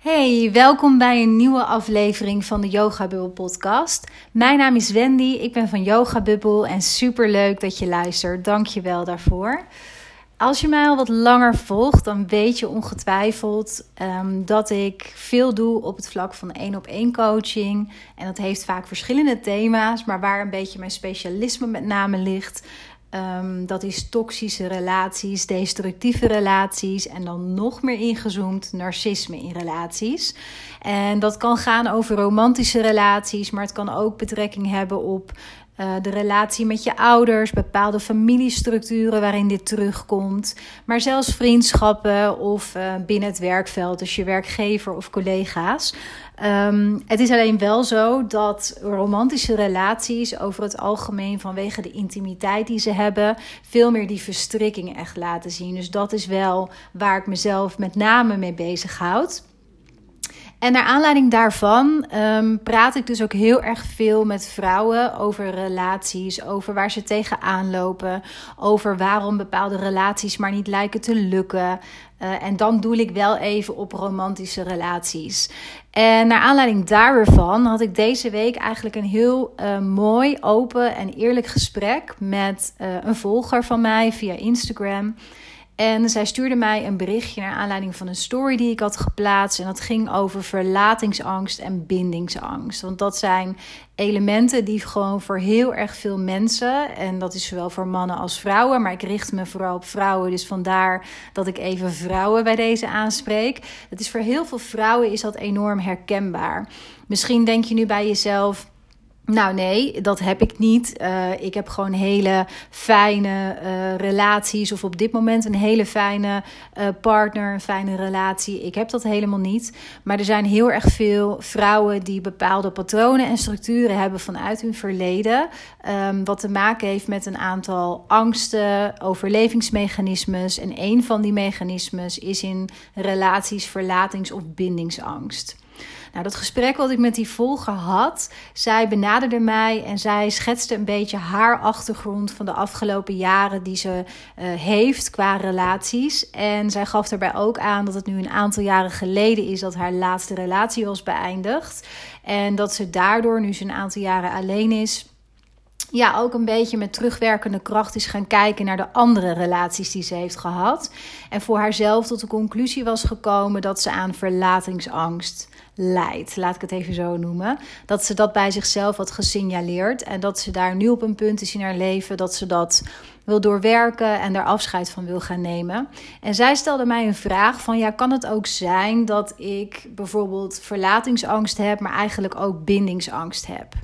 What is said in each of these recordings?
Hey, welkom bij een nieuwe aflevering van de Yoga Bubble podcast. Mijn naam is Wendy, ik ben van Yoga Bubble en super leuk dat je luistert. Dank je wel daarvoor. Als je mij al wat langer volgt, dan weet je ongetwijfeld um, dat ik veel doe op het vlak van één op één coaching. En dat heeft vaak verschillende thema's, maar waar een beetje mijn specialisme met name ligt, Um, dat is toxische relaties, destructieve relaties en dan nog meer ingezoomd narcisme in relaties. En dat kan gaan over romantische relaties, maar het kan ook betrekking hebben op uh, de relatie met je ouders, bepaalde familiestructuren waarin dit terugkomt, maar zelfs vriendschappen of uh, binnen het werkveld, dus je werkgever of collega's. Um, het is alleen wel zo dat romantische relaties over het algemeen vanwege de intimiteit die ze hebben, veel meer die verstrikkingen echt laten zien. Dus dat is wel waar ik mezelf met name mee bezighoud. En naar aanleiding daarvan um, praat ik dus ook heel erg veel met vrouwen over relaties, over waar ze tegenaan lopen, over waarom bepaalde relaties maar niet lijken te lukken. Uh, en dan doe ik wel even op romantische relaties. En naar aanleiding daarvan had ik deze week eigenlijk een heel uh, mooi, open en eerlijk gesprek met uh, een volger van mij via Instagram. En zij stuurde mij een berichtje naar aanleiding van een story die ik had geplaatst. En dat ging over verlatingsangst en bindingsangst. Want dat zijn elementen die gewoon voor heel erg veel mensen, en dat is zowel voor mannen als vrouwen, maar ik richt me vooral op vrouwen, dus vandaar dat ik even vrouwen bij deze aanspreek. Het is voor heel veel vrouwen is dat enorm herkenbaar. Misschien denk je nu bij jezelf. Nou nee, dat heb ik niet. Uh, ik heb gewoon hele fijne uh, relaties of op dit moment een hele fijne uh, partner, een fijne relatie. Ik heb dat helemaal niet. Maar er zijn heel erg veel vrouwen die bepaalde patronen en structuren hebben vanuit hun verleden. Um, wat te maken heeft met een aantal angsten, overlevingsmechanismes. En een van die mechanismes is in relaties verlatings- of bindingsangst. Nou, dat gesprek wat ik met die volger had, zij benaderde mij en zij schetste een beetje haar achtergrond van de afgelopen jaren die ze uh, heeft qua relaties. En zij gaf daarbij ook aan dat het nu een aantal jaren geleden is dat haar laatste relatie was beëindigd. En dat ze daardoor, nu ze een aantal jaren alleen is, ja, ook een beetje met terugwerkende kracht is gaan kijken naar de andere relaties die ze heeft gehad. En voor haarzelf tot de conclusie was gekomen dat ze aan verlatingsangst leidt. Laat ik het even zo noemen. Dat ze dat bij zichzelf had gesignaleerd. En dat ze daar nu op een punt is in haar leven dat ze dat wil doorwerken en daar afscheid van wil gaan nemen. En zij stelde mij een vraag van ja, kan het ook zijn dat ik bijvoorbeeld verlatingsangst heb, maar eigenlijk ook bindingsangst heb?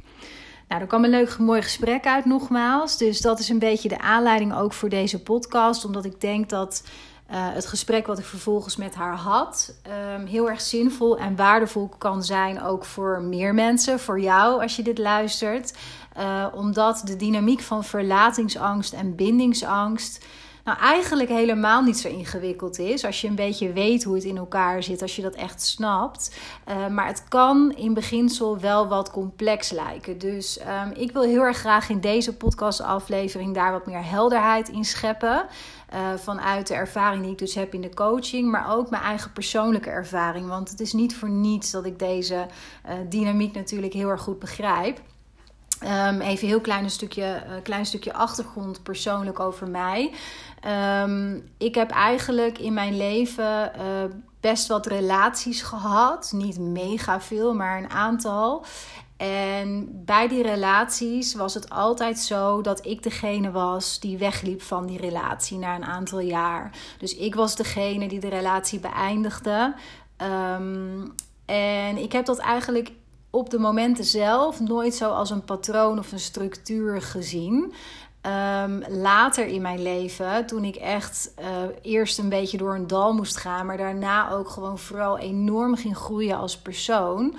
Nou, er kwam een leuk, mooi gesprek uit nogmaals. Dus dat is een beetje de aanleiding ook voor deze podcast. Omdat ik denk dat uh, het gesprek wat ik vervolgens met haar had, um, heel erg zinvol en waardevol kan zijn. Ook voor meer mensen, voor jou als je dit luistert. Uh, omdat de dynamiek van verlatingsangst en bindingsangst nou eigenlijk helemaal niet zo ingewikkeld is. Als je een beetje weet hoe het in elkaar zit, als je dat echt snapt. Uh, maar het kan in beginsel wel wat complex lijken. Dus um, ik wil heel erg graag in deze podcastaflevering daar wat meer helderheid in scheppen. Uh, vanuit de ervaring die ik dus heb in de coaching, maar ook mijn eigen persoonlijke ervaring. Want het is niet voor niets dat ik deze uh, dynamiek natuurlijk heel erg goed begrijp. Um, even heel klein stukje, uh, klein stukje achtergrond persoonlijk over mij. Um, ik heb eigenlijk in mijn leven uh, best wat relaties gehad. Niet mega veel, maar een aantal. En bij die relaties was het altijd zo dat ik degene was die wegliep van die relatie na een aantal jaar. Dus ik was degene die de relatie beëindigde. Um, en ik heb dat eigenlijk op de momenten zelf nooit zo als een patroon of een structuur gezien. Um, later in mijn leven, toen ik echt uh, eerst een beetje door een dal moest gaan, maar daarna ook gewoon vooral enorm ging groeien als persoon.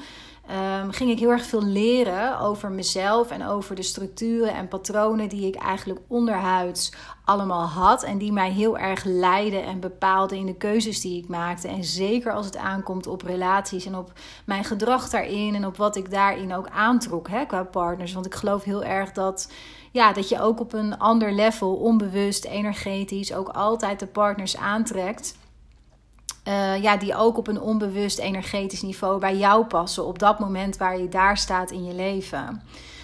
Um, ging ik heel erg veel leren over mezelf en over de structuren en patronen die ik eigenlijk onderhuids allemaal had. En die mij heel erg leidden en bepaalden in de keuzes die ik maakte. En zeker als het aankomt op relaties en op mijn gedrag daarin en op wat ik daarin ook aantrok hè, qua partners. Want ik geloof heel erg dat, ja, dat je ook op een ander level, onbewust, energetisch, ook altijd de partners aantrekt Uh, ja, die ook op een onbewust energetisch niveau bij jou passen op dat moment waar je daar staat in je leven.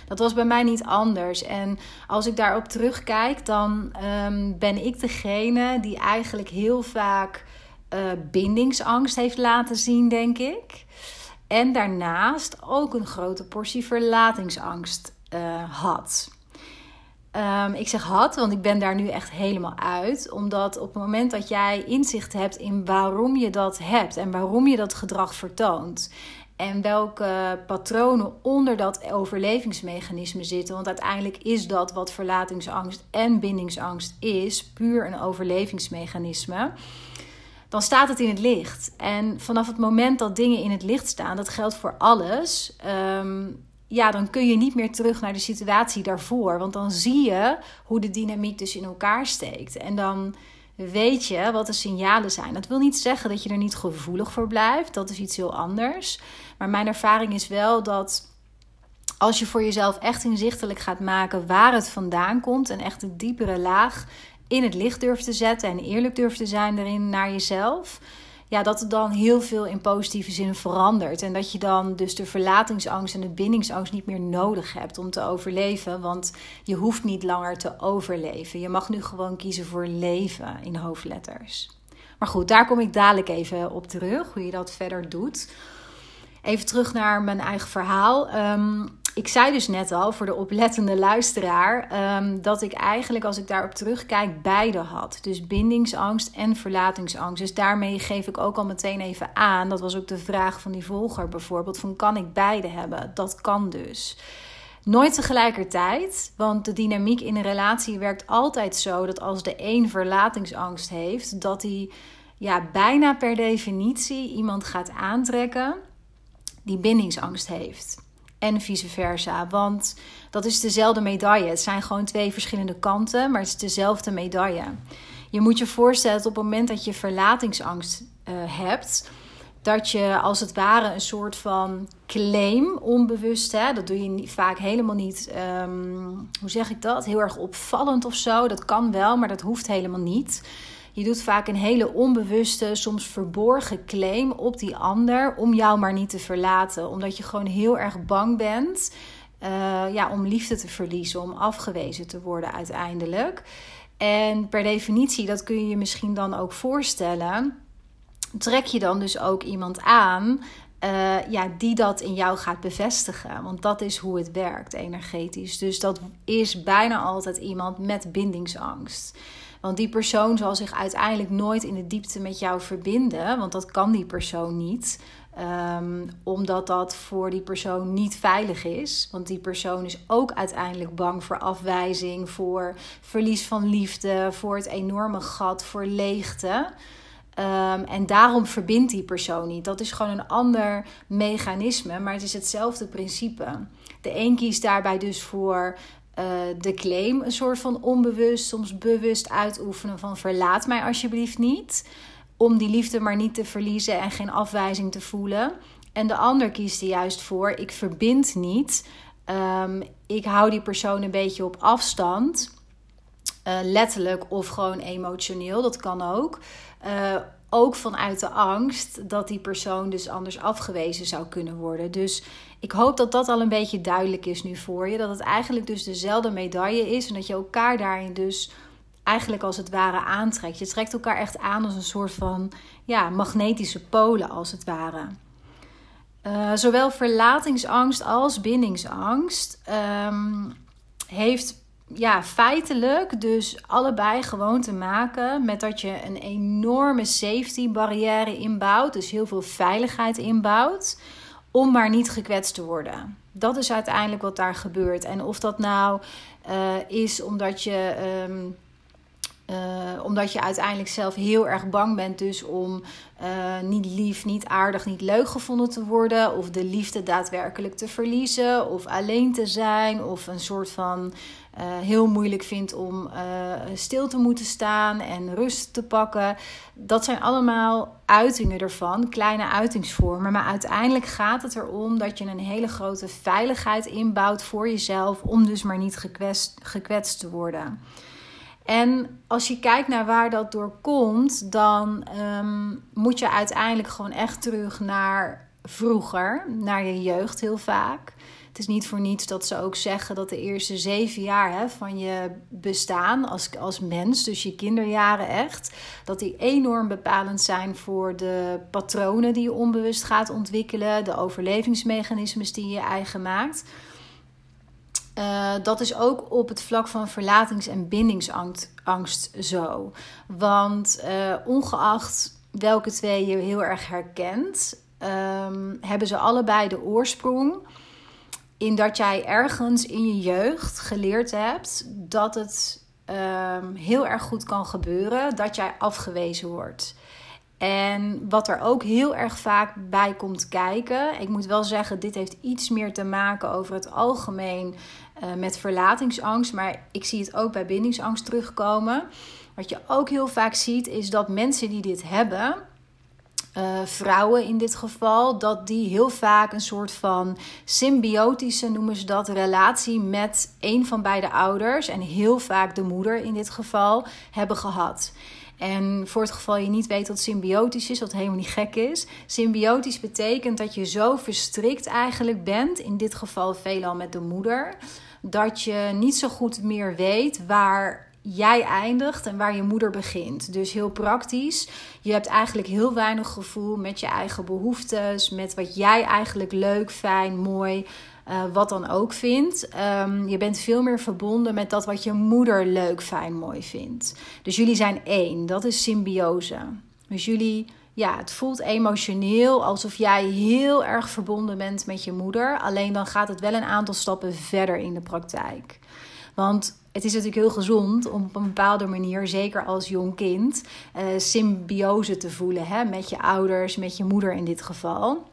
Dat was bij mij niet anders. En als ik daarop terugkijk, dan um, ben ik degene die eigenlijk heel vaak uh, bindingsangst heeft laten zien, denk ik. En daarnaast ook een grote portie verlatingsangst uh, had. Um, ik zeg had, want ik ben daar nu echt helemaal uit. Omdat op het moment dat jij inzicht hebt in waarom je dat hebt en waarom je dat gedrag vertoont. En welke patronen onder dat overlevingsmechanisme zitten. Want uiteindelijk is dat wat verlatingsangst en bindingsangst is, puur een overlevingsmechanisme. Dan staat het in het licht. En vanaf het moment dat dingen in het licht staan, dat geldt voor alles. Um, ja, dan kun je niet meer terug naar de situatie daarvoor. Want dan zie je hoe de dynamiek dus in elkaar steekt. En dan weet je wat de signalen zijn. Dat wil niet zeggen dat je er niet gevoelig voor blijft. Dat is iets heel anders. Maar mijn ervaring is wel dat als je voor jezelf echt inzichtelijk gaat maken waar het vandaan komt en echt een diepere laag in het licht durft te zetten en eerlijk durft te zijn erin naar jezelf, ja, dat het dan heel veel in positieve zin verandert. En dat je dan dus de verlatingsangst en de bindingsangst niet meer nodig hebt om te overleven. Want je hoeft niet langer te overleven. Je mag nu gewoon kiezen voor leven in hoofdletters. Maar goed, daar kom ik dadelijk even op terug, hoe je dat verder doet. Even terug naar mijn eigen verhaal. Ehm, ik zei dus net al voor de oplettende luisteraar ehm, dat ik eigenlijk, als ik daarop terugkijk, beide had. Dus bindingsangst en verlatingsangst. Dus daarmee geef ik ook al meteen even aan. Dat was ook de vraag van die volger bijvoorbeeld: van kan ik beide hebben? Dat kan dus. Nooit tegelijkertijd, want de dynamiek in een relatie werkt altijd zo dat als de een verlatingsangst heeft, dat hij ja, bijna per definitie iemand gaat aantrekken die bindingsangst heeft en vice versa. Want dat is dezelfde medaille. Het zijn gewoon twee verschillende kanten, maar het is dezelfde medaille. Je moet je voorstellen dat op het moment dat je verlatingsangst uh, hebt, dat je als het ware een soort van claim, onbewust, hè, dat doe je vaak helemaal niet, um, hoe zeg ik dat, heel erg opvallend of zo. Dat kan wel, maar dat hoeft helemaal niet. Je doet vaak een hele onbewuste, soms verborgen claim op die ander om jou maar niet te verlaten. Omdat je gewoon heel erg bang bent uh, ja, om liefde te verliezen, om afgewezen te worden uiteindelijk. En per definitie, dat kun je je misschien dan ook voorstellen, trek je dan dus ook iemand aan uh, ja, die dat in jou gaat bevestigen. Want dat is hoe het werkt energetisch. Dus dat is bijna altijd iemand met bindingsangst. Want die persoon zal zich uiteindelijk nooit in de diepte met jou verbinden. Want dat kan die persoon niet. Um, omdat dat voor die persoon niet veilig is. Want die persoon is ook uiteindelijk bang voor afwijzing, voor verlies van liefde, voor het enorme gat, voor leegte. Um, en daarom verbindt die persoon niet. Dat is gewoon een ander mechanisme, maar het is hetzelfde principe. De een kiest daarbij dus voor uh, de claim een soort van onbewust, soms bewust uitoefenen van verlaat mij alsjeblieft niet. Om die liefde maar niet te verliezen en geen afwijzing te voelen. En de ander kiest er juist voor, ik verbind niet. Um, ik hou die persoon een beetje op afstand. Uh, letterlijk of gewoon emotioneel, dat kan ook. Uh, ook vanuit de angst dat die persoon dus anders afgewezen zou kunnen worden. Dus ik hoop dat dat al een beetje duidelijk is nu voor je. Dat het eigenlijk dus dezelfde medaille is en dat je elkaar daarin dus eigenlijk als het ware aantrekt. Je trekt elkaar echt aan als een soort van ja, magnetische polen als het ware. Uh, zowel verlatingsangst als bindingsangst um, heeft ja, feitelijk dus allebei gewoon te maken met dat je een enorme safety barrière inbouwt. Dus heel veel veiligheid inbouwt. Om maar niet gekwetst te worden. Dat is uiteindelijk wat daar gebeurt. En of dat nou uh, is omdat je. Um, uh, omdat je uiteindelijk zelf heel erg bang bent, dus om uh, niet lief, niet aardig, niet leuk gevonden te worden, of de liefde daadwerkelijk te verliezen, of alleen te zijn, of een soort van uh, heel moeilijk vindt om stil te moeten staan en rust te pakken. Dat zijn allemaal uitingen ervan, kleine uitingsvormen. Maar uiteindelijk gaat het erom dat je een hele grote veiligheid inbouwt voor jezelf, om dus maar niet gekwetst, gekwetst te worden. En als je kijkt naar waar dat door komt, dan ehm, moet je uiteindelijk gewoon echt terug naar vroeger, naar je jeugd heel vaak. Het is niet voor niets dat ze ook zeggen dat de eerste zeven jaar hè, van je bestaan als, als mens, dus je kinderjaren echt, dat die enorm bepalend zijn voor de patronen die je onbewust gaat ontwikkelen, de overlevingsmechanismes die je eigen maakt. Uh, dat is ook op het vlak van verlatings- en bindingsangst zo. Want uh, ongeacht welke twee je heel erg herkent, um, hebben ze allebei de oorsprong in dat jij ergens in je jeugd geleerd hebt dat het um, heel erg goed kan gebeuren dat jij afgewezen wordt. En wat er ook heel erg vaak bij komt kijken, ik moet wel zeggen, dit heeft iets meer te maken over het algemeen uh, met verlatingsangst, maar ik zie het ook bij bindingsangst terugkomen. Wat je ook heel vaak ziet, is dat mensen die dit hebben, uh, vrouwen in dit geval, dat die heel vaak een soort van symbiotische, noemen ze dat, relatie met een van beide ouders en heel vaak de moeder in dit geval hebben gehad. En voor het geval je niet weet wat symbiotisch is, wat helemaal niet gek is. Symbiotisch betekent dat je zo verstrikt eigenlijk bent, in dit geval veelal met de moeder, dat je niet zo goed meer weet waar jij eindigt en waar je moeder begint. Dus heel praktisch. Je hebt eigenlijk heel weinig gevoel met je eigen behoeftes, met wat jij eigenlijk leuk, fijn, mooi, uh, wat dan ook vindt. Um, je bent veel meer verbonden met dat wat je moeder leuk, fijn, mooi vindt. Dus jullie zijn één. Dat is symbiose. Dus jullie, ja, het voelt emotioneel alsof jij heel erg verbonden bent met je moeder. Alleen dan gaat het wel een aantal stappen verder in de praktijk. Want het is natuurlijk heel gezond om op een bepaalde manier, zeker als jong kind, uh, symbiose te voelen hè, met je ouders, met je moeder in dit geval.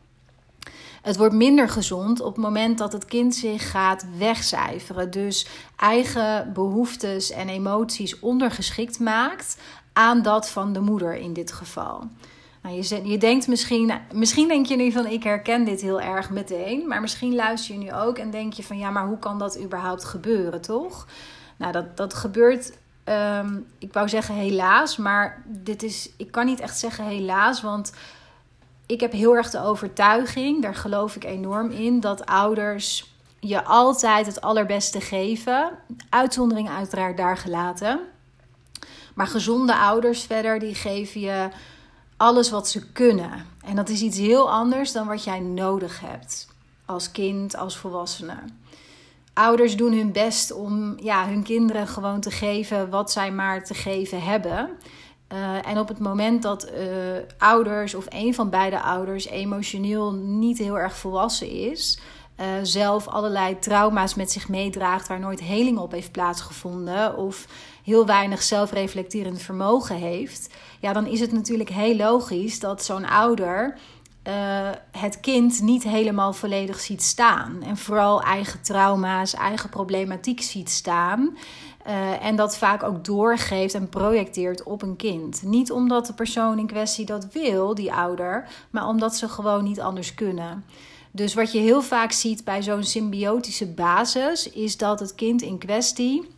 Het wordt minder gezond op het moment dat het kind zich gaat wegcijferen. Dus eigen behoeftes en emoties ondergeschikt maakt aan dat van de moeder in dit geval. Nou, je, je denkt misschien, misschien denk je nu van ik herken dit heel erg meteen. Maar misschien luister je nu ook en denk je van ja, maar hoe kan dat überhaupt gebeuren, toch? Nou, dat, dat gebeurt, ehm, ik wou zeggen helaas, maar dit is, ik kan niet echt zeggen helaas, want ik heb heel erg de overtuiging, daar geloof ik enorm in, dat ouders je altijd het allerbeste geven. Uitzonderingen uiteraard daar gelaten. Maar gezonde ouders verder, die geven je alles wat ze kunnen. En dat is iets heel anders dan wat jij nodig hebt. Als kind, als volwassene. Ouders doen hun best om ja, hun kinderen gewoon te geven wat zij maar te geven hebben. Uh, en op het moment dat uh, ouders of een van beide ouders emotioneel niet heel erg volwassen is, uh, zelf allerlei trauma's met zich meedraagt waar nooit heling op heeft plaatsgevonden of heel weinig zelfreflecterend vermogen heeft, ja, dan is het natuurlijk heel logisch dat zo'n ouder het kind niet helemaal volledig ziet staan. En vooral eigen trauma's, eigen problematiek ziet staan. Uh, en dat vaak ook doorgeeft en projecteert op een kind. Niet omdat de persoon in kwestie dat wil, die ouder, maar omdat ze gewoon niet anders kunnen. Dus wat je heel vaak ziet bij zo'n symbiotische basis, is dat het kind in kwestie.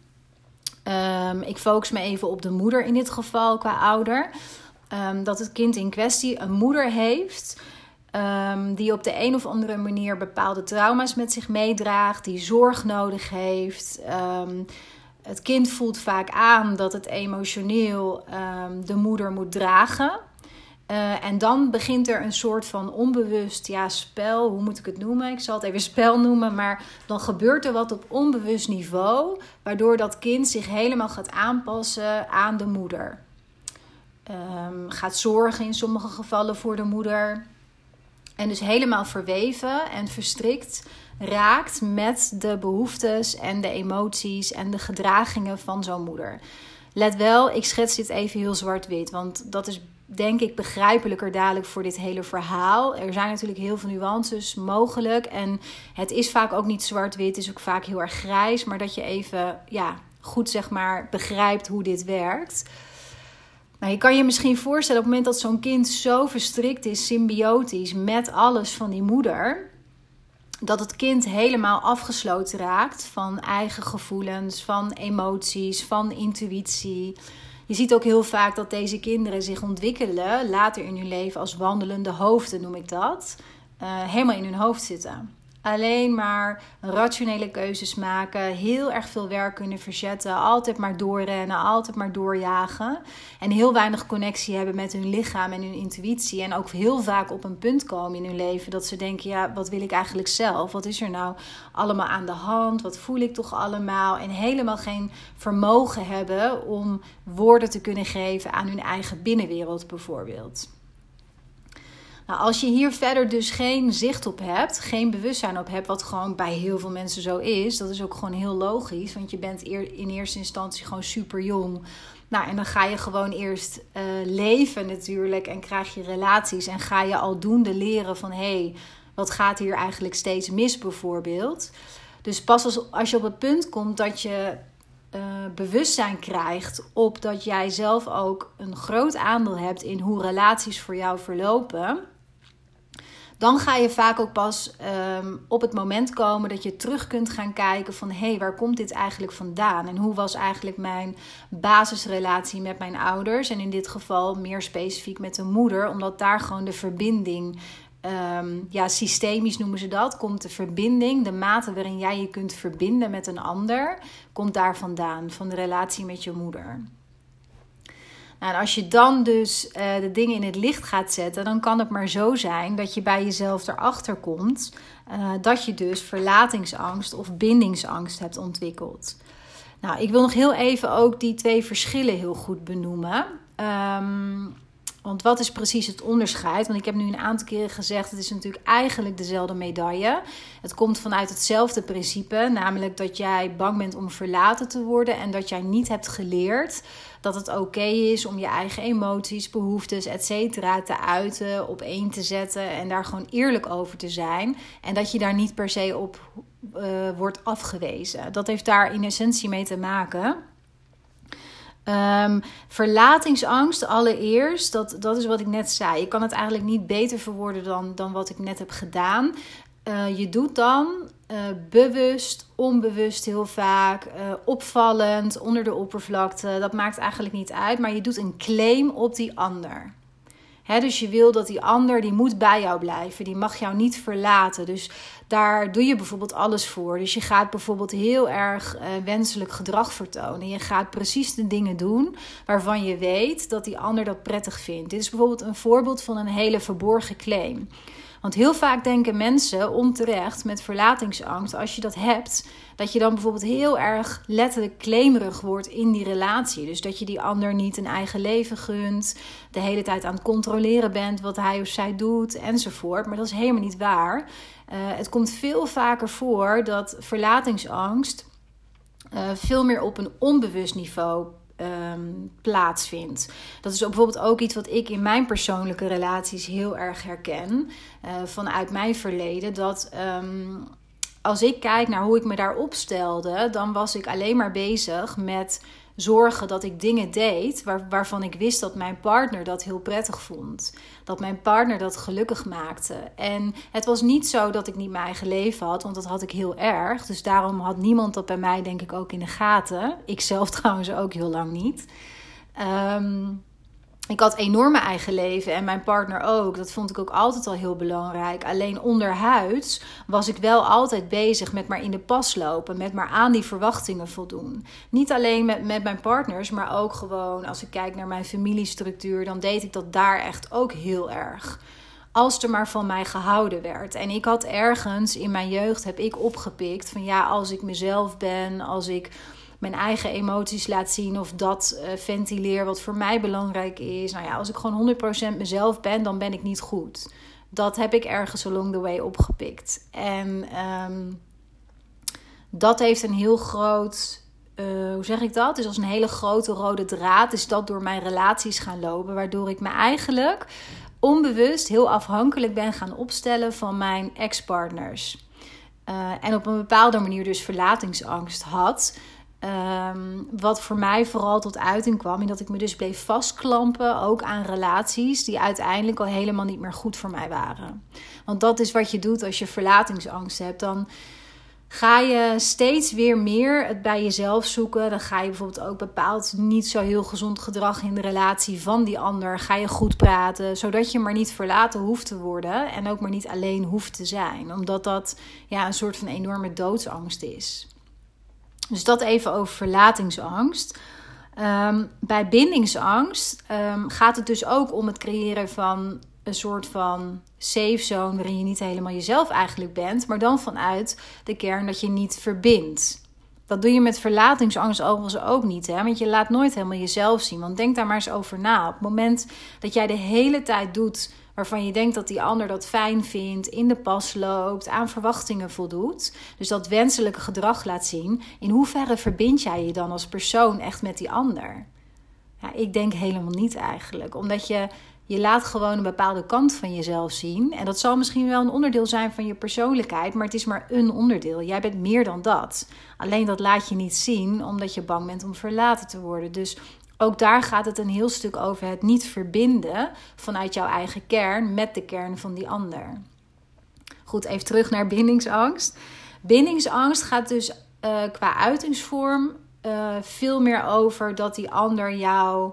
Um, ik focus me even op de moeder in dit geval qua ouder. Um, dat het kind in kwestie een moeder heeft. Um, die op de een of andere manier bepaalde trauma's met zich meedraagt, die zorg nodig heeft. Um, het kind voelt vaak aan dat het emotioneel de moeder moet dragen. Uh, en dan begint er een soort van onbewust ja, spel, hoe moet ik het noemen? Ik zal het even spel noemen, maar dan gebeurt er wat op onbewust niveau, waardoor dat kind zich helemaal gaat aanpassen aan de moeder. Um, gaat zorgen in sommige gevallen voor de moeder. En dus helemaal verweven en verstrikt raakt met de behoeftes en de emoties en de gedragingen van zo'n moeder. Let wel, ik schets dit even heel zwart-wit, want dat is denk ik begrijpelijker dadelijk voor dit hele verhaal. Er zijn natuurlijk heel veel nuances mogelijk en het is vaak ook niet zwart-wit, is ook vaak heel erg grijs, maar dat je even ja, goed zeg maar begrijpt hoe dit werkt. Nou, je kan je misschien voorstellen op het moment dat zo'n kind zo verstrikt is, symbiotisch met alles van die moeder, dat het kind helemaal afgesloten raakt van eigen gevoelens, van emoties, van intuïtie. Je ziet ook heel vaak dat deze kinderen zich ontwikkelen later in hun leven als wandelende hoofden, noem ik dat. Uh, helemaal in hun hoofd zitten alleen maar rationele keuzes maken, heel erg veel werk kunnen verzetten, altijd maar doorrennen, altijd maar doorjagen en heel weinig connectie hebben met hun lichaam en hun intuïtie en ook heel vaak op een punt komen in hun leven dat ze denken, ja, wat wil ik eigenlijk zelf? Wat is er nou allemaal aan de hand? Wat voel ik toch allemaal? En helemaal geen vermogen hebben om woorden te kunnen geven aan hun eigen binnenwereld bijvoorbeeld. Nou, als je hier verder dus geen zicht op hebt, geen bewustzijn op hebt, wat gewoon bij heel veel mensen zo is, dat is ook gewoon heel logisch, want je bent in eerste instantie gewoon super jong. Nou, en dan ga je gewoon eerst uh, leven natuurlijk en krijg je relaties en ga je aldoende leren van hé, hey, wat gaat hier eigenlijk steeds mis bijvoorbeeld. Dus pas als, als je op het punt komt dat je uh, bewustzijn krijgt op dat jij zelf ook een groot aandeel hebt in hoe relaties voor jou verlopen dan ga je vaak ook pas ehm, op het moment komen dat je terug kunt gaan kijken van hé, hey, waar komt dit eigenlijk vandaan? En hoe was eigenlijk mijn basisrelatie met mijn ouders? En in dit geval meer specifiek met de moeder, omdat daar gewoon de verbinding, ehm, ja, systemisch noemen ze dat, komt de verbinding, de mate waarin jij je kunt verbinden met een ander, komt daar vandaan, van de relatie met je moeder. Nou, en als je dan dus uh, de dingen in het licht gaat zetten, dan kan het maar zo zijn dat je bij jezelf erachter komt uh, dat je dus verlatingsangst of bindingsangst hebt ontwikkeld. Nou, ik wil nog heel even ook die twee verschillen heel goed benoemen. Um, want wat is precies het onderscheid? Want ik heb nu een aantal keren gezegd: het is natuurlijk eigenlijk dezelfde medaille. Het komt vanuit hetzelfde principe, namelijk dat jij bang bent om verlaten te worden en dat jij niet hebt geleerd dat het oké is om je eigen emoties, behoeftes, etc. te uiten, op één te zetten en daar gewoon eerlijk over te zijn. En dat je daar niet per se op uh, wordt afgewezen. Dat heeft daar in essentie mee te maken. Um, verlatingsangst allereerst, dat, dat is wat ik net zei. Je kan het eigenlijk niet beter verwoorden dan, dan wat ik net heb gedaan. Uh, je doet dan uh, bewust, onbewust heel vaak, uh, opvallend, onder de oppervlakte. Dat maakt eigenlijk niet uit, maar je doet een claim op die ander dus je wil dat die ander, die moet bij jou blijven. Die mag jou niet verlaten. Dus daar doe je bijvoorbeeld alles voor. Dus je gaat bijvoorbeeld heel erg uh, wenselijk gedrag vertonen. Je gaat precies de dingen doen waarvan je weet dat die ander dat prettig vindt. Dit is bijvoorbeeld een voorbeeld van een hele verborgen claim. Want heel vaak denken mensen onterecht met verlatingsangst, als je dat hebt, dat je dan bijvoorbeeld heel erg letterlijk claimerig wordt in die relatie. Dus dat je die ander niet een eigen leven gunt, de hele tijd aan het controleren bent wat hij of zij doet enzovoort. Maar dat is helemaal niet waar. Uh, het komt veel vaker voor dat verlatingsangst uh, veel meer op een onbewust niveau um, plaatsvindt. Dat is bijvoorbeeld ook iets wat ik in mijn persoonlijke relaties heel erg herken uh, vanuit mijn verleden. Dat um, als ik kijk naar hoe ik me daar opstelde, dan was ik alleen maar bezig met zorgen dat ik dingen deed waar, waarvan ik wist dat mijn partner dat heel prettig vond. Dat mijn partner dat gelukkig maakte. En het was niet zo dat ik niet mijn eigen leven had, want dat had ik heel erg. Dus daarom had niemand dat bij mij, denk ik, ook in de gaten. Ik zelf trouwens ook heel lang niet. Um, ik had enorme eigen leven en mijn partner ook. Dat vond ik ook altijd al heel belangrijk. Alleen onderhuids was ik wel altijd bezig met maar in de pas lopen, met maar aan die verwachtingen voldoen. Niet alleen met, met mijn partners, maar ook gewoon als ik kijk naar mijn familiestructuur, dan deed ik dat daar echt ook heel erg. Als er maar van mij gehouden werd. En ik had ergens in mijn jeugd heb ik opgepikt van ja, als ik mezelf ben, als ik mijn eigen emoties laat zien of dat uh, ventileer wat voor mij belangrijk is. Nou ja, als ik gewoon 100% mezelf ben, dan ben ik niet goed. Dat heb ik ergens along the way opgepikt. En um, dat heeft een heel groot. Uh, hoe zeg ik dat? Dus als een hele grote rode draad is dat door mijn relaties gaan lopen. Waardoor ik me eigenlijk onbewust heel afhankelijk ben gaan opstellen van mijn ex-partners. Uh, en op een bepaalde manier dus verlatingsangst had. Ehm, wat voor mij vooral tot uiting kwam, in dat ik me dus bleef vastklampen, ook aan relaties die uiteindelijk al helemaal niet meer goed voor mij waren. Want dat is wat je doet als je verlatingsangst hebt. Dan ga je steeds weer meer het bij jezelf zoeken. Dan ga je bijvoorbeeld ook bepaald niet zo heel gezond gedrag in de relatie van die ander. Ga je goed praten, zodat je maar niet verlaten hoeft te worden en ook maar niet alleen hoeft te zijn. Omdat dat ja, een soort van enorme doodsangst is. Dus dat even over verlatingsangst. Ehm, bij bindingsangst um, gaat het dus ook om het creëren van een soort van safe zone waarin je niet helemaal jezelf eigenlijk bent, maar dan vanuit de kern dat je niet verbindt. Dat doe je met verlatingsangst overigens ook niet, hè? want je laat nooit helemaal jezelf zien. Want denk daar maar eens over na. Op het moment dat jij de hele tijd doet waarvan je denkt dat die ander dat fijn vindt, in de pas loopt, aan verwachtingen voldoet, dus dat wenselijke gedrag laat zien, in hoeverre verbind jij je dan als persoon echt met die ander? Ja, ik denk helemaal niet eigenlijk, omdat je je laat gewoon een bepaalde kant van jezelf zien. En dat zal misschien wel een onderdeel zijn van je persoonlijkheid, maar het is maar een onderdeel. Jij bent meer dan dat. Alleen dat laat je niet zien omdat je bang bent om verlaten te worden. Dus ook daar gaat het een heel stuk over het niet verbinden vanuit jouw eigen kern met de kern van die ander. Goed, even terug naar bindingsangst. Bindingsangst gaat dus uh, qua uitingsvorm uh, veel meer over dat die ander jou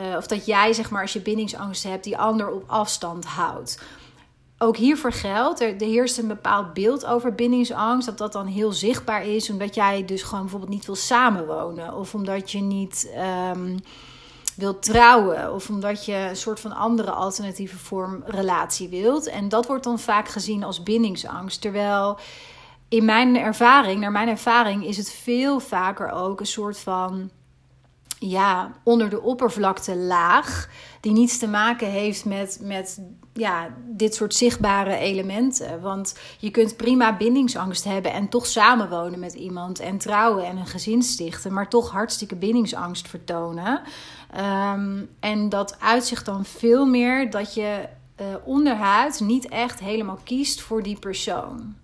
uh, of dat jij, zeg maar, als je bindingsangst hebt, die ander op afstand houdt. Ook hiervoor geldt, er, er heerst een bepaald beeld over bindingsangst, dat dat dan heel zichtbaar is, omdat jij dus gewoon bijvoorbeeld niet wil samenwonen, of omdat je niet um, wilt trouwen, of omdat je een soort van andere alternatieve vorm relatie wilt. En dat wordt dan vaak gezien als bindingsangst, terwijl in mijn ervaring, naar mijn ervaring, is het veel vaker ook een soort van ja, onder de oppervlakte laag. Die niets te maken heeft met, met ja, dit soort zichtbare elementen. Want je kunt prima bindingsangst hebben en toch samenwonen met iemand. En trouwen en een gezin stichten. Maar toch hartstikke bindingsangst vertonen. Um, en dat uitzicht dan veel meer dat je uh, onderhuid niet echt helemaal kiest voor die persoon.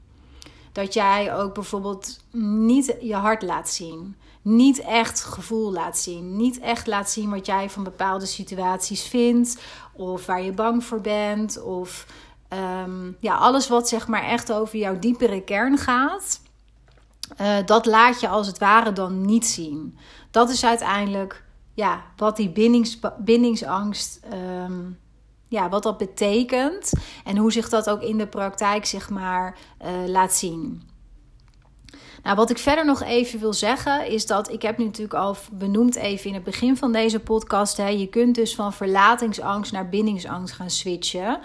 Dat jij ook bijvoorbeeld niet je hart laat zien niet echt gevoel laat zien. Niet echt laat zien wat jij van bepaalde situaties vindt. Of waar je bang voor bent. Of um, ja, alles wat zeg maar echt over jouw diepere kern gaat. Uh, dat laat je als het ware dan niet zien. Dat is uiteindelijk ja, wat die bindings, bindingsangst. Um, ja, wat dat betekent en hoe zich dat ook in de praktijk zeg maar uh, laat zien. Nou, wat ik verder nog even wil zeggen is dat ik heb nu natuurlijk al benoemd even in het begin van deze podcast. Hè, je kunt dus van verlatingsangst naar bindingsangst gaan switchen.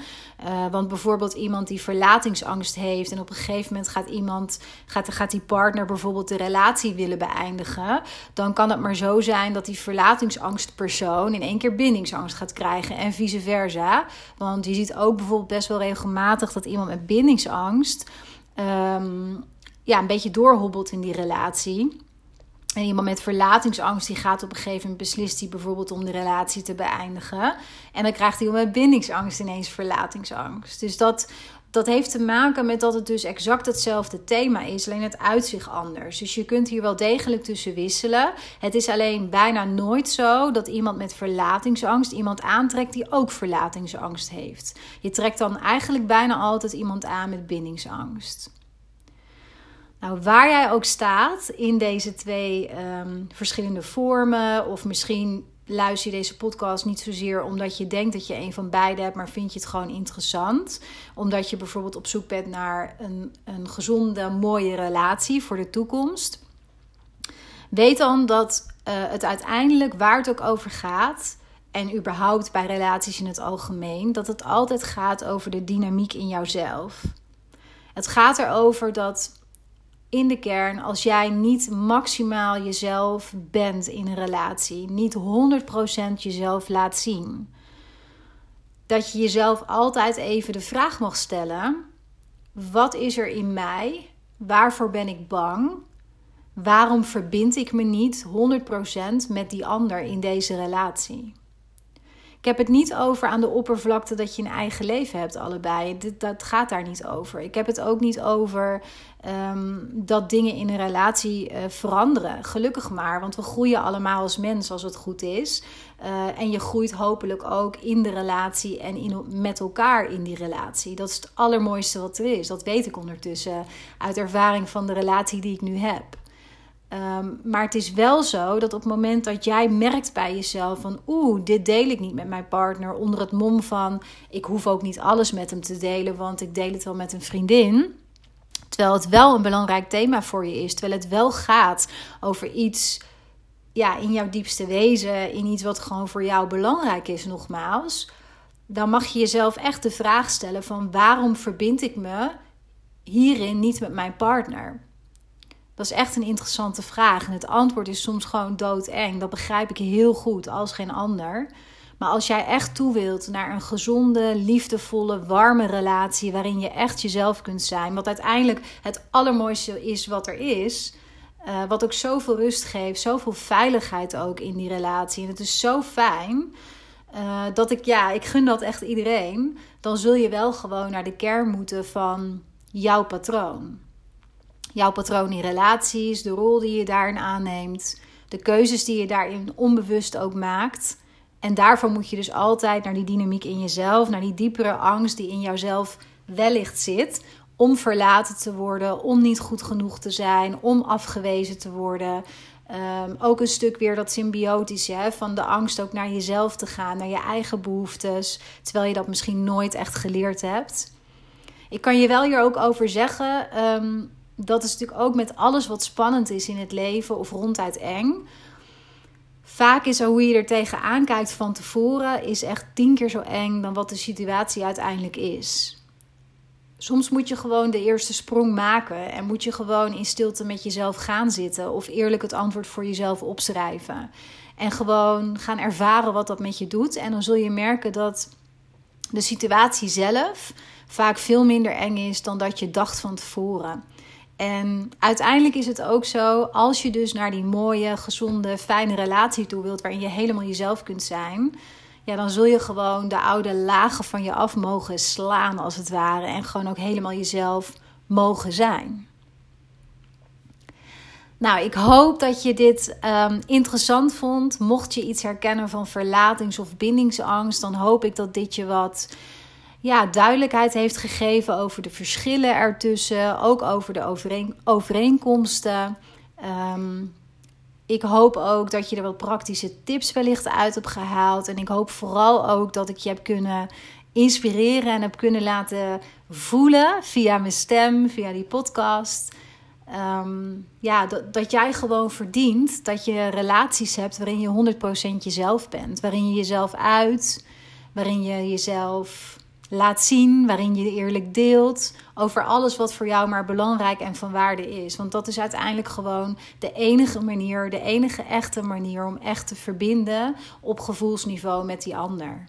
Uh, want bijvoorbeeld iemand die verlatingsangst heeft en op een gegeven moment gaat iemand, gaat, gaat die partner bijvoorbeeld de relatie willen beëindigen. Dan kan het maar zo zijn dat die verlatingsangstpersoon in één keer bindingsangst gaat krijgen en vice versa. Want je ziet ook bijvoorbeeld best wel regelmatig dat iemand met bindingsangst. Um, ja, een beetje doorhobbelt in die relatie. En iemand met verlatingsangst, die gaat op een gegeven moment beslist hij bijvoorbeeld om de relatie te beëindigen. En dan krijgt hij met bindingsangst ineens verlatingsangst. Dus dat, dat heeft te maken met dat het dus exact hetzelfde thema is, alleen het uitzicht anders. Dus je kunt hier wel degelijk tussen wisselen. Het is alleen bijna nooit zo dat iemand met verlatingsangst iemand aantrekt die ook verlatingsangst heeft. Je trekt dan eigenlijk bijna altijd iemand aan met bindingsangst. Nou, waar jij ook staat in deze twee um, verschillende vormen, of misschien luister je deze podcast niet zozeer omdat je denkt dat je een van beide hebt, maar vind je het gewoon interessant. Omdat je bijvoorbeeld op zoek bent naar een, een gezonde, mooie relatie voor de toekomst. Weet dan dat uh, het uiteindelijk, waar het ook over gaat, en überhaupt bij relaties in het algemeen, dat het altijd gaat over de dynamiek in jouzelf. Het gaat erover dat in de kern, als jij niet maximaal jezelf bent in een relatie, niet 100% jezelf laat zien, dat je jezelf altijd even de vraag mag stellen: wat is er in mij? Waarvoor ben ik bang? Waarom verbind ik me niet 100% met die ander in deze relatie? Ik heb het niet over aan de oppervlakte dat je een eigen leven hebt, allebei. dat gaat daar niet over. Ik heb het ook niet over ehm, dat dingen in een relatie uh, veranderen. Gelukkig maar, want we groeien allemaal als mens als het goed is. Uh, en je groeit hopelijk ook in de relatie en in, met elkaar in die relatie. Dat is het allermooiste wat er is. Dat weet ik ondertussen uit ervaring van de relatie die ik nu heb. Ehm, maar het is wel zo dat op het moment dat jij merkt bij jezelf van oeh, dit deel ik niet met mijn partner onder het mom van ik hoef ook niet alles met hem te delen, want ik deel het wel met een vriendin. Terwijl het wel een belangrijk thema voor je is, terwijl het wel gaat over iets ja, in jouw diepste wezen, in iets wat gewoon voor jou belangrijk is, nogmaals. Dan mag je jezelf echt de vraag stellen van waarom verbind ik me hierin niet met mijn partner? Dat is echt een interessante vraag. En het antwoord is soms gewoon doodeng. Dat begrijp ik heel goed, als geen ander. Maar als jij echt toe wilt naar een gezonde, liefdevolle, warme relatie. waarin je echt jezelf kunt zijn. Wat uiteindelijk het allermooiste is wat er is. Uh, wat ook zoveel rust geeft, zoveel veiligheid ook in die relatie. En het is zo fijn. Uh, dat ik, ja, ik gun dat echt iedereen. Dan zul je wel gewoon naar de kern moeten van jouw patroon jouw patroon in relaties, de rol die je daarin aanneemt, de keuzes die je daarin onbewust ook maakt. En daarvoor moet je dus altijd naar die dynamiek in jezelf, naar die diepere angst die in jouzelf wellicht zit, om verlaten te worden, om niet goed genoeg te zijn, om afgewezen te worden. Um, ook een stuk weer dat symbiotische, hè, van de angst ook naar jezelf te gaan, naar je eigen behoeftes, terwijl je dat misschien nooit echt geleerd hebt. Ik kan je wel hier ook over zeggen, um, dat is natuurlijk ook met alles wat spannend is in het leven of ronduit eng. Vaak is hoe je er tegenaan kijkt van tevoren, is echt tien keer zo eng dan wat de situatie uiteindelijk is. Soms moet je gewoon de eerste sprong maken en moet je gewoon in stilte met jezelf gaan zitten of eerlijk het antwoord voor jezelf opschrijven. En gewoon gaan ervaren wat dat met je doet. En dan zul je merken dat de situatie zelf vaak veel minder eng is dan dat je dacht van tevoren. En uiteindelijk is het ook zo, als je dus naar die mooie, gezonde, fijne relatie toe wilt, waarin je helemaal jezelf kunt zijn, ja, dan zul je gewoon de oude lagen van je af mogen slaan, als het ware, en gewoon ook helemaal jezelf mogen zijn. Nou, ik hoop dat je dit um, interessant vond. Mocht je iets herkennen van verlatings- of bindingsangst, dan hoop ik dat dit je wat ja, duidelijkheid heeft gegeven over de verschillen ertussen, ook over de overeen, overeenkomsten. Ehm, ik hoop ook dat je er wat praktische tips wellicht uit hebt gehaald. En ik hoop vooral ook dat ik je heb kunnen inspireren en heb kunnen laten voelen via mijn stem, via die podcast. Ehm, ja, dat, dat jij gewoon verdient dat je relaties hebt waarin je 100% jezelf bent. Waarin je jezelf uit, waarin je jezelf laat zien, waarin je eerlijk deelt over alles wat voor jou maar belangrijk en van waarde is. Want dat is uiteindelijk gewoon de enige manier, de enige echte manier om echt te verbinden op gevoelsniveau met die ander.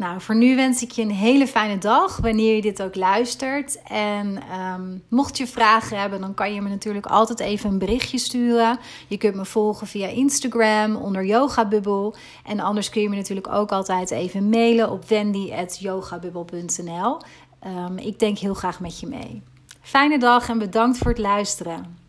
Nou, voor nu wens ik je een hele fijne dag wanneer je dit ook luistert. En ehm, mocht je vragen hebben, dan kan je me natuurlijk altijd even een berichtje sturen. Je kunt me volgen via Instagram onder yogabubbel. En anders kun je me natuurlijk ook altijd even mailen op wendy.yogabubbel.nl. Um, ik denk heel graag met je mee. Fijne dag en bedankt voor het luisteren.